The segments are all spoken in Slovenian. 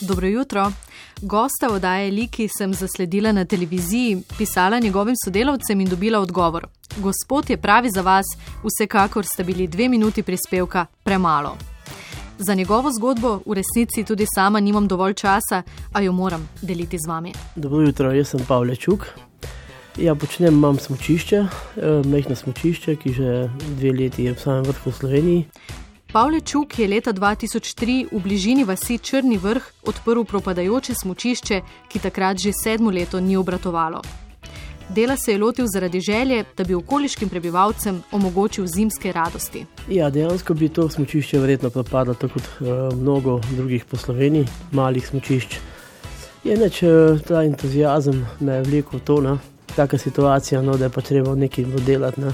Dobro jutro. Gosta oddaje Liki sem zasledila na televiziji, pisala njegovim sodelavcem in dobila odgovor. Gospod je pravi za vas, vsekakor sta bili dve minuti prispevka premalo. Za njegovo zgodbo v resnici tudi sama nimam dovolj časa, a jo moram deliti z vami. Dobro jutro, jaz sem Pavel Čuk. Ja, počnem, imam smočišče, eh, mehko smočišče, ki že dve leti je v samem vrhu v Sloveniji. Pavlečuk je leta 2003 v bližini vasi Črni vrh odprl propadajoče smočišče, ki takrat že sedmo leto ni obratovalo. Dela se je lotil zaradi želje, da bi okoliškim prebivalcem omogočil zimske radosti. Ja, dejansko bi to smočišče verjetno propadlo, tako kot uh, mnogo drugih po Sloveniji, malih smočišč. Je neč uh, ta entuzijazem me vlekel v to, ne? taka situacija, no, da je pa treba nekaj dodelati ne?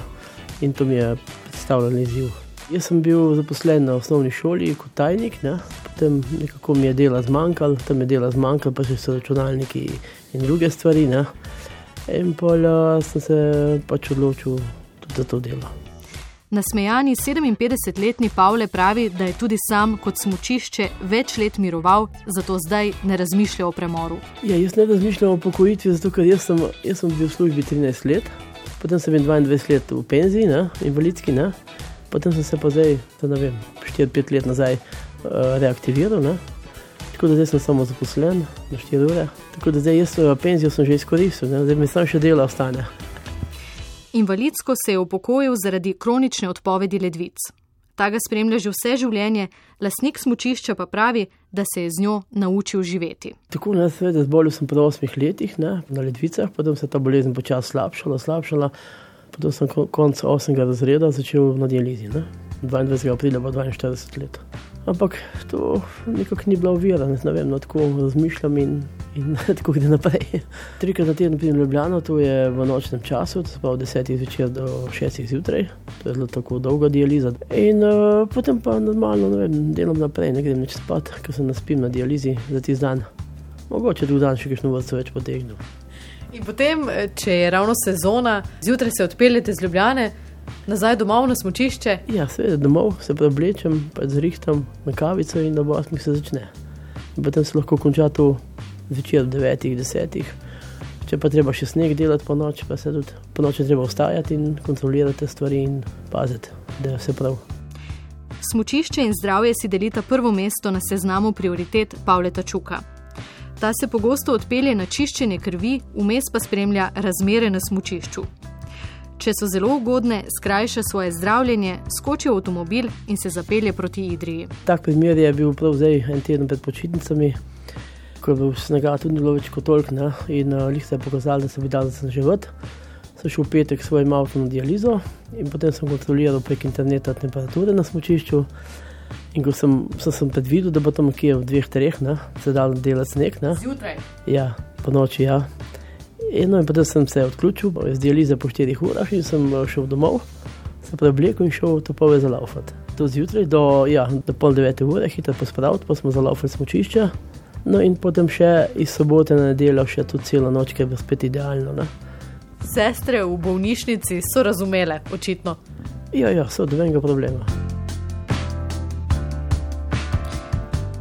in to mi je predstavljalo izziv. Jaz sem bil zaposlen na osnovni šoli kot tajnik, ne? potem nekako mi je dela zmanjkalo, tam je dela zmanjkalo, pa še so računalniki in druge stvari. Ne? In pa sem se pač odločil tudi za to delo. Nasmejani 57-letni Pavle pravi, da je tudi sam kot smočišče več let miroval, zato zdaj ne razmišlja o premoru. Ja, jaz ne razmišljam o pokojitvi, zato ker jaz sem, jaz sem bil v službi 13 let, potem sem bil 22 let v penziji, ne? invalidski. Ne? Potem sem se pa zdaj, ne vem, 4-5 let nazaj uh, reaktiviral. Ne? Tako da zdaj sem samo zaposlen na 4 ure. Tako da zdaj jaz svojo penzijo sem že izkoristil, ne? zdaj mi samo še delo ostane. Invalidsko se je upokojil zaradi kronične odpovedi ledvic. Ta ga spremlja že vse življenje, lasnik smočišča pa pravi, da se je z njo naučil živeti. Tako ne, seveda, zbolel sem po 8 letih ne, na ledvicah, potem se je ta bolezen počasi slabšala, slabšala. Potem sem konec 8. razreda začel na dializi, ne? 22. aprila, pa 42 let. Ampak to nekako ni bila uvira, ne vem, no, tako razmišljam in, in tako gre naprej. Trikrat na teden pridem v Ljubljano, to je v nočnem času, to se pravi 10. zvečer do 6. zjutraj, to je zelo tako dolga dializa. In uh, potem pa normalno vem, delam naprej, ne grem več spat, ker sem naspim na dializi za tisti dan. Mogoče drug dan še kakšno vrsto več potegnil. In potem, eh, če je ravno sezona, zjutraj se odpeljete z Ljubljane, nazaj domov na smočišče. Ja, seveda domov se preoblečem, pa zrihtam na kavico in ob 8. se začne. In potem se lahko konča to zvečer ob 9. 10. Če pa treba še sneg delati po noči, pa se tudi po noči treba vstajati in kontrolirati stvari in paziti, da je vse prav. Smočišče in zdravje si delita prvo mesto na seznamu prioritet Pavleta Čuka. Ta se pogosto odpelje na čiščenje krvi, vmes pa spremlja razmere na smočišču. Če so zelo ugodne, skrajša svoje zdravljenje, skoči v avtomobil in se zapelje proti Idriji. Tak primer je bil prav zdaj en teden pred počitnicami, ko je bil snega tudi zelo več kot tolk ne? in uh, lih se je pokazalo, da se bi dal za život. Sem šel v petek s svojim avtom na dializo in potem sem kontroliral prek interneta temperature na smočišču. In ko sem, sem, sem predvidel, da bo tam nekje v dveh, treh, ne, se da delati sneg. Zjutraj. Ja, po noči. Ja. In, no, in potem sem se odključil, z dialize po štirih urah in sem eh, šel domov, se preoblekel in šel to pove za laufat. Do zjutraj, do, ja, do pol devete ure, hitro pospraviti, pa smo za laufat smočišče. No in potem še iz sobote na nedeljo, še tu celo noč, ki je bilo spet idealno. Ne. Sestre v bolnišnici so razumele, očitno. Ja, ja, so, da venga problema.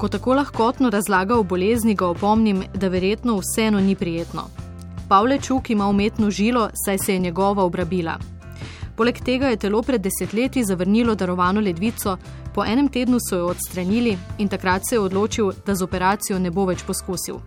Ko tako lahkotno razlaga o bolezni, ga opomnim, da verjetno vseeno ni prijetno. Pavle Čuk ima umetno žilo, saj se je njegova obrabila. Poleg tega je telo pred desetletji zavrnilo darovano ledvico, po enem tednu so jo odstranili in takrat se je odločil, da z operacijo ne bo več poskusil.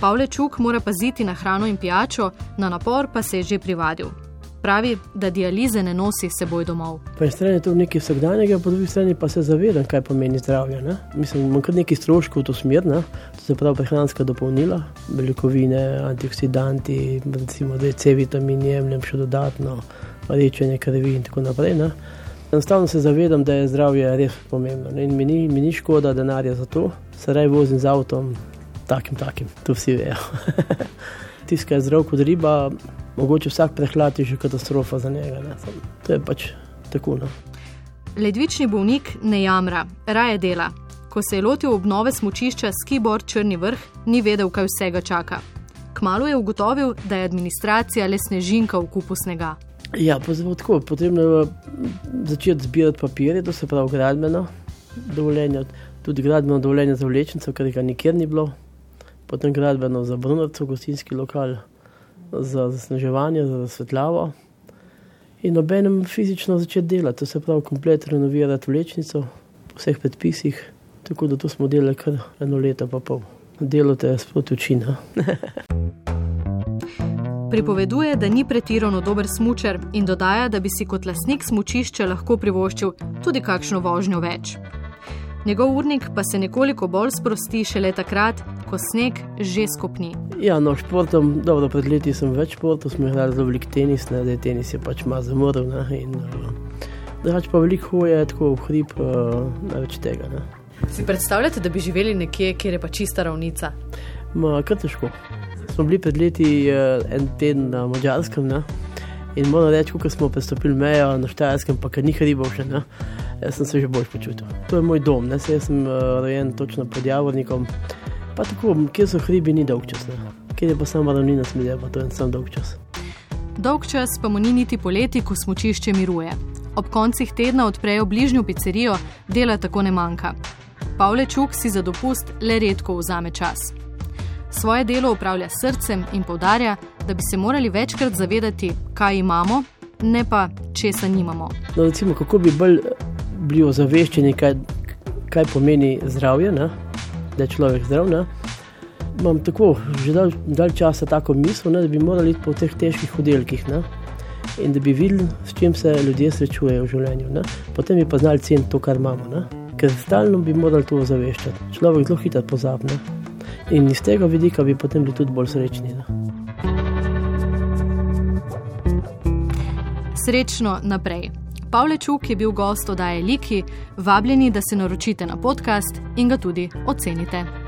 Pavle Čuk mora paziti na hrano in pijačo, na napor pa se je že privadil pravi, da dialize ne nosi seboj domov. Po eni strani je to nekaj vsakdanjega, po drugi strani pa se zavedam, kaj pomeni zdravje. Ne? Mislim, imam kar nekaj stroškov v to smer, ne? to se pravi prehranska dopolnila, beljakovine, antioksidanti, recimo C vitamin, jemljem še dodatno, rečenje krvi in tako naprej. Ne? Enostavno se zavedam, da je zdravje res pomembno ne? in mi ni, mi ni škoda denarja za to, se raje vozim z avtom, takim, takim, to vsi vejo. Tiskaj zdrav kot riba, mogoče vsak prehlad je že katastrofa za njega. Ne. To je pač tako. No. Ledvični bolnik ne jamra, raje dela. Ko se je lotil obnove smočišča Skibor Črni vrh, ni vedel, kaj vsega čaka. Kmalo je ugotovil, da je administracija le snežinka v kupu snega. Ja, tako, potrebno je začeti zbirati papirje, to se pravi gradbeno dovoljenje. tudi gradbeno dovoljenje za vlečnico, ker ga nikjer ni bilo, potem gradbeno za Brunarco, gostinski lokal, za zasneževanje, za svetljavo. In obenem fizično začeti delati, to se pravi, komplet renovirati vlečnico po vseh predpisih, tako da to smo delali kar eno leto pa pol. Delo te je sproti učina. Pripoveduje, da ni pretirano dober smočer in dodaja, da bi si kot lasnik smočišča lahko privoščil tudi kakšno vožnjo več. Njegov urnik pa se nekoliko bolj sprosti šele takrat, ko sneg že skopni. Ja, no, športom, dobro, pred leti sem več športov, smo igrali zelo velik tenis, ne, da je tenis je pač malo zamrl. Drugač pa veliko hoje, tako v hrib, uh, največ tega. Ne. Si predstavljate, da bi živeli nekje, kjer je pa čista ravnica? Ma, kar težko smo bili pred leti uh, en teden na Mačarskem. In moram reči, ko smo prestopili mejo na Štajerskem, pa kar ni hribov še, ne? jaz sem se že bolj počutil. To je moj dom, ne? jaz sem uh, rojen točno pod Javornikom. Pa tako, kjer so hribi, ni dolg čas, ne? kjer je pa sama ravnina smilja, pa to je sam dolg čas. Dolg čas pa mu ni niti poleti, ko smočišče miruje. Ob koncih tedna odprejo bližnjo pizzerijo, dela tako ne manjka. Pavle Čuk si za dopust le redko vzame čas. Svoje delo upravlja srcem in povdarja, da bi se morali večkrat zavedati, kaj imamo, ne pa česa nimamo. No, recimo, kako bi bolj bili ozaveščeni, kaj, kaj pomeni zdravje, ne? Da je človek zdrav. Ne? Imam tako že dalj, dalj časa tako misel, ne? da bi morali iti po teh težkih oddelkih in da bi videli, s čim se ljudje srečujejo v življenju. Ne? Potem bi pa znali ceniti to, kar imamo. Ne? Ker stalno bi morali to ozaveščati. Človek zelo hitro pozabi. In iz tega vidika bi potem bili tudi bolj srečni. Ne? Srečno naprej. Pavle Čuk je bil gost oddaje Liki, vabljeni, da se naročite na podcast in ga tudi ocenite.